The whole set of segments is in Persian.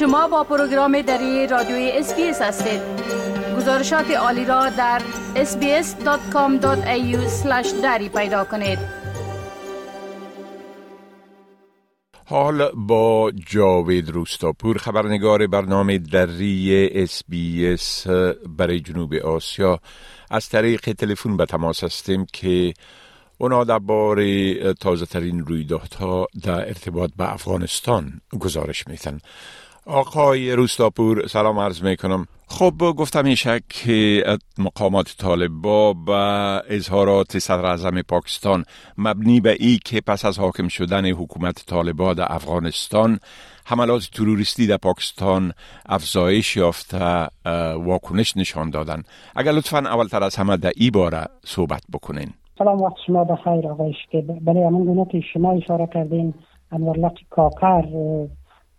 شما با پروگرام دری رادیوی SBS هستید. گزارشات عالی را در sbs.com.au دری پیدا کنید. حال با جاوید روستاپور خبرنگار برنامه دری SBS برای جنوب آسیا. از طریق تلفن به تماس هستیم که اونا بار تازه ترین رویدادها در ارتباط به افغانستان گزارش میتن آقای روستاپور سلام عرض می‌کنم. خب گفتم میشه که مقامات طالبا به اظهارات صدر اعظم پاکستان مبنی به ای که پس از حاکم شدن حکومت طالبا در افغانستان حملات تروریستی در پاکستان افزایش یافته واکنش نشان دادن. اگر لطفا اولتر از همه در ای باره صحبت بکنین. سلام وقت شما بخیر آقای که برای همون گونه که شما اشاره کردین انوار کاکر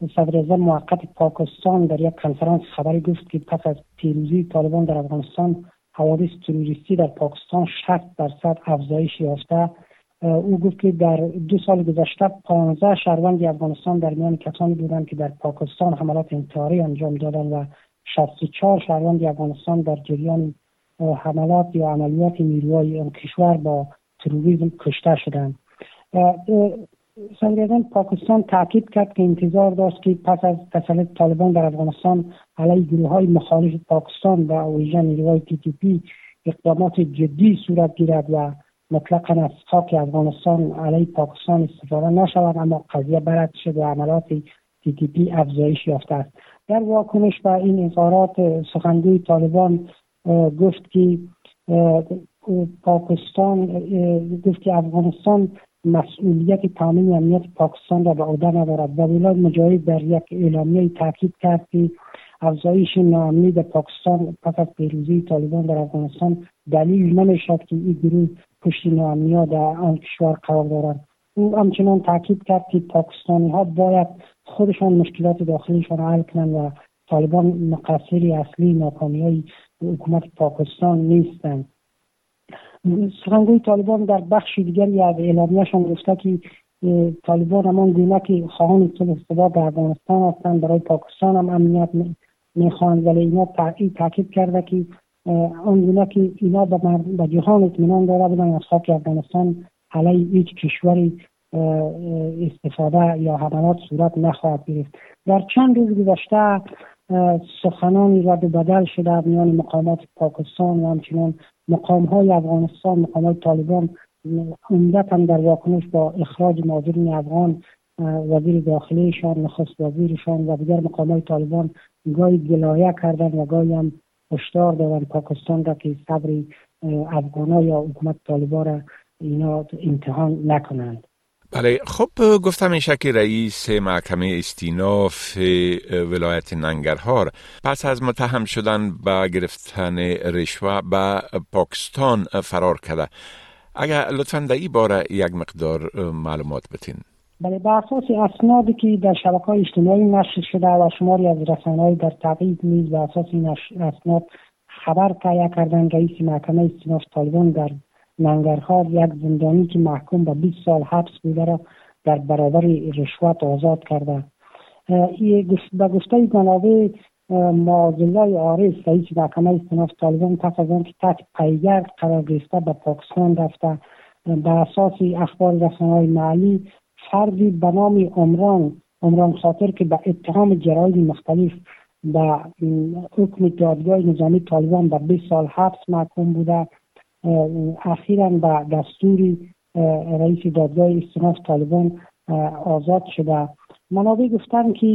صدر موقت پاکستان در یک کنفرانس خبری گفت که پس از پیروزی طالبان در افغانستان حوادث تروریستی در پاکستان 60 درصد افزایش یافته. او گفت که در دو سال گذشته 15 شهروند افغانستان در میان کسانی بودند که در پاکستان حملات انتحاری انجام دادند و 64 شهروند افغانستان در جریان حملات یا عملیات نیروهای آن کشور با تروریسم کشته شدند. صدر پاکستان تاکید کرد که انتظار داشت که پس از تسلط طالبان در افغانستان علیه گروه های مخالف پاکستان و ویژه نیروهای تی اقدامات جدی صورت گیرد و مطلقا از خاک افغانستان علیه پاکستان استفاده نشود اما قضیه برد شد و عملات تی افزایش یافته است. در واکنش به این اظهارات سخنگوی طالبان گفت که پاکستان گفت که افغانستان مسئولیت تامین امنیت پاکستان را به عهده ندارد. و ولایت مجاهد در یک اعلامیه تاکید کرد که افزایش ناامنی در پاکستان پس از پیروزی طالبان در افغانستان دلیل نمی‌شد که این گروه پشت ناامنی در آن کشور قرار دارند او همچنان تاکید کرد که پاکستانی ها باید خودشان مشکلات داخلیشان حل کنند و طالبان مقصر اصلی ناکامی های حکومت پاکستان نیستند. سخنگوی طالبان در بخش دیگری از اعلامیهشان گفته که طالبان همان گونه که خواهان ثبات در افغانستان هستند برای پاکستان هم امنیت می‌خواهند. ولی اینا تاکید کرده که آن گونه که اینا به جهان اطمینان داده بودن از خاک افغانستان علیه هیچ کشوری استفاده یا حملات صورت نخواهد گرفت. در چند روز گذشته سخنانی رد بدل شده میان مقامات پاکستان و همچنان مقام های افغانستان مقام های طالبان عمدتا در واکنش با اخراج مهاجرین افغان وزیر داخلیشان نخست وزیرشان و دیگر مقام های طالبان گاهی گلایه کردن و گاهی هم هشدار دادن پاکستان را که صبر افغان یا حکومت طالبان را اینا امتحان نکنند. بله خب گفتم این که رئیس محکمه استیناف ولایت ننگرهار. پس از متهم شدن به گرفتن رشوه به پاکستان فرار کرده. اگر لطفا در این باره یک مقدار معلومات بتین. بله به اساس اسنادی که در شبکه های اجتماعی نشر شده و شماری از رسانه‌های در تبعید نیز به اساس این اسناد خبر تهیه کردن رئیس محکمه استیناف طالبان در ننگرهار یک زندانی که محکوم به 20 سال حبس بوده را در برابر رشوت آزاد کرده. به گفته جناب معاذالله عارف رئیس محکمه استناف طالبان پس از آنکه تحت پیگرد قرار گرفته به پاکستان رفته. به اساس اخبار رسانه‌های محلی فردی به نام عمران عمران خاطر که به اتهام جراید مختلف به حکم دادگاه نظامی طالبان به 20 سال حبس محکوم بوده. اخیرا به دستوری رئیس دادگاه استناف طالبان آزاد شده. منابع گفتن که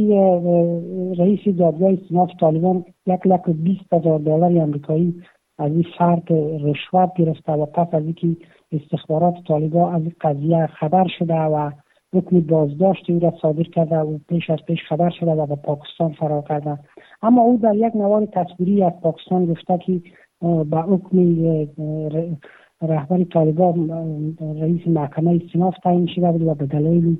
رئیس دادگاه استناف طالبان یک لک بیست هزار دلار امریکایی از این فرد رشوت گرفته و پس از اینکه استخبارات طالبان از این قضیه خبر شده و حکم بازداشت او را صادر کرده و پیش از پیش خبر شده و به پاکستان فرار کرده. اما او در یک نوار تصویری از پاکستان گفته که با حکم رهبر طالبان رئیس محکمه استناف تعیین شده بود و به دلیل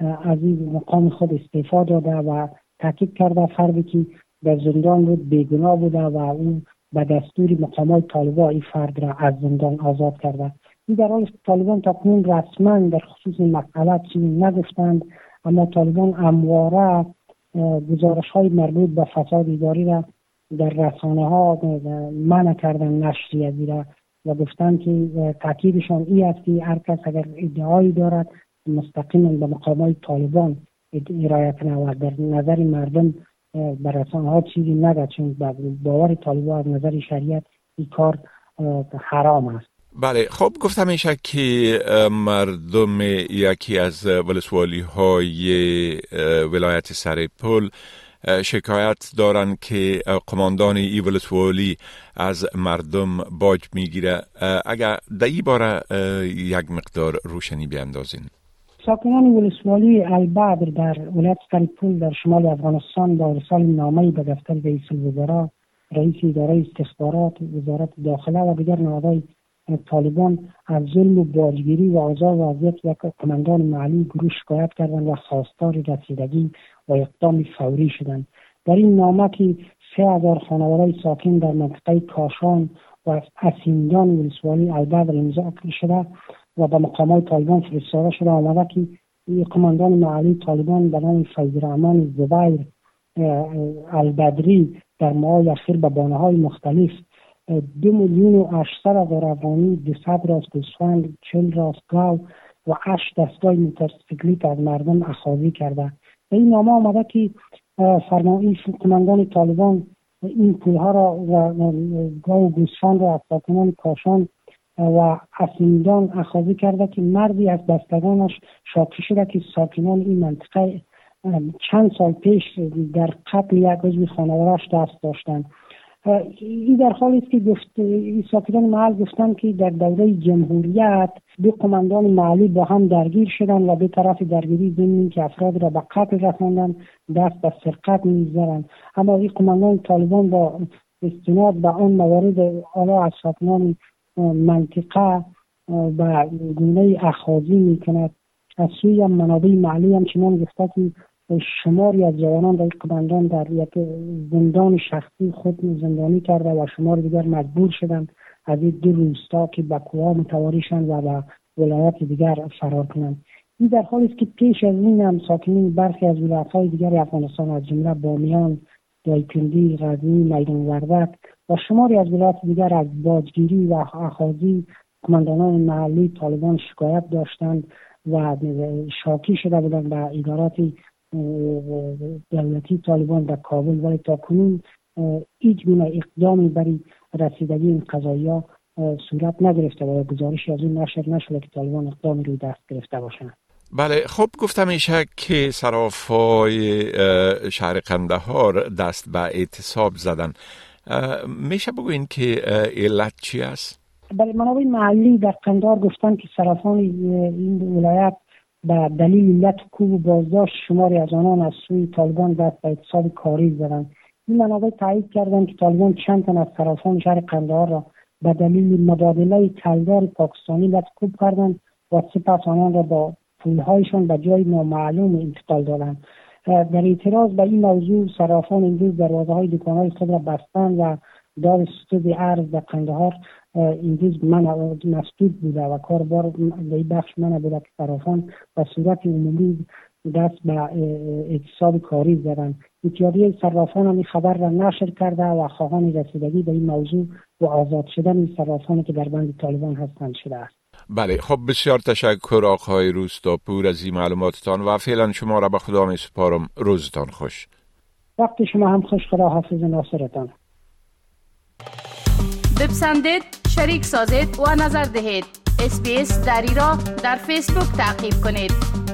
از این مقام خود استعفا داده و تاکید کرده فردی که در زندان بود بیگناه بوده و او به دستور مقامات طالبان این فرد را از زندان آزاد کرده. این در حال طالبان تا کنون رسما در خصوص این مسئله چیزی نگفتند اما طالبان امواره گزارش های مربوط به فساد اداری را در رسانه ها منع کردن نشریه زیره و گفتن که تاکیدشان ای است که هر کس اگر ادعایی دارد مستقیما به مقام های طالبان ارائه کنه و در نظر مردم به رسانه ها چیزی نده چون باور طالبان از نظر شریعت این کار حرام است. بله خب گفتم میشه که مردم یکی از ولسوالی های ولایت سرپل شکایت دارند که قماندان ای ولسوالی از مردم باج می‌گیره. اگر در ای باره یک مقدار روشنی بیاندازین. ساکنان ولسوالی البدر در ولایت سرپل در شمال افغانستان با ارسال نامه به دفتر رئیس الوزراء رئیس اداره استخبارات وزارت داخله و دیگر نهادهای طالبان از ظلم و باجگیری و آزار و یک قماندان محلی گروه شکایت کردند و خواستار رسیدگی و اقدام فوری شدند. در این نامه که سه هزار خانواده ساکن در منطقه کاشان و اسیندان ولسوالی البدر امضا شده و به مقامات طالبان فرستاده شده. آمده که قماندان محلی طالبان به نام فیض رحمان زبیر البدری در ماه اخیر به بانه های مختلف. دو میلیون و هشتصد هزار افغانی دوصد راست گوسفند چل راست گاو و هشت دستگاه موتورسیکلیت از مردم اخاذی کرده. این نامه آمده که فرمایی قماندان طالبان این پولها را و گاو و گوسفند را از ساکنان کاشان و اسیندان اخاذی کرده که مردی از بستگانش شاکی شده که ساکنان این منطقه چند سال پیش در قتل یک عضو خانوادهش دست داشتند. این در حالی است که گفت ساکنان محل گفتن که در دوره جمهوریت دو قماندان محلی با هم درگیر شدن و به طرف درگیری ضمن که افراد را به قتل رساندن دست به سرقت می‌زدن اما این قماندان طالبان با استناد به آن موارد حالا از ساکنان منطقه و گونه اخاذی می‌کند. از سوی منابع محلی همچنان گفته که شماری از جوانان در قماندان در یک زندان شخصی خود زندانی کرده و شمار دیگر مجبور شدند. از این دو روستا که به کوها متواریشند و به ولایت دیگر فرار کنند. این در حالی است که پیش از این هم ساکنین برخی از ولایت های دیگر افغانستان از جمله بامیان دایکندی غزنی میدان وردک و شماری از ولایت دیگر از باجگیری و اخاذی قماندانان محلی طالبان شکایت داشتند و شاکی شده بودند به ادارات دولتی طالبان در کابل. ولی تا کنون هیچ گونه اقدامی برای رسیدگی این قضایی صورت نگرفته و گزارشی از این نشر نشده که طالبان اقدامی روی دست گرفته باشند. بله خب گفتم میشه که صرافای شهر قندهار دست به اعتصاب زدن. میشه بگوین که علت چی است؟ بله منابع محلی در قندهار گفتن که صرافان این ولایت به دلیل علت کوب و بازداشت شماری از آنان از سوی طالبان دست به اعتصاب کاری زدند این منابع تایید کردند که طالبان چند تن از طرفان شهر قندهار را به دلیل مبادله کلدار پاکستانی لطکوب کردند و سپس آنان را با پولهایشان به جای نامعلوم انتقال دادند. در اعتراض به این موضوع صرافان امروز دروازه های دکانهای خود را بستند و دار ستود ارز به قندهار این من مسدود بوده و کاربار به بخش من بوده که صرافان به صورت عمومی دست به اعتصاب کاری زدن. اتحادیه صرافان هم این خبر را نشر کرده و خواهان رسیدگی به این موضوع و آزاد شدن این صرافانی که در بند طالبان هستند شده است. بله خب بسیار تشکر آقای روستاپور از این معلوماتتان و فعلا شما را به خدا می سپارم. روزتان خوش. وقتی شما هم خوش. خدا حافظ. ناصرتان. بپسندید شریک سازید و نظر دهید. اسپیس دری را در فیسبوک تعقیب کنید.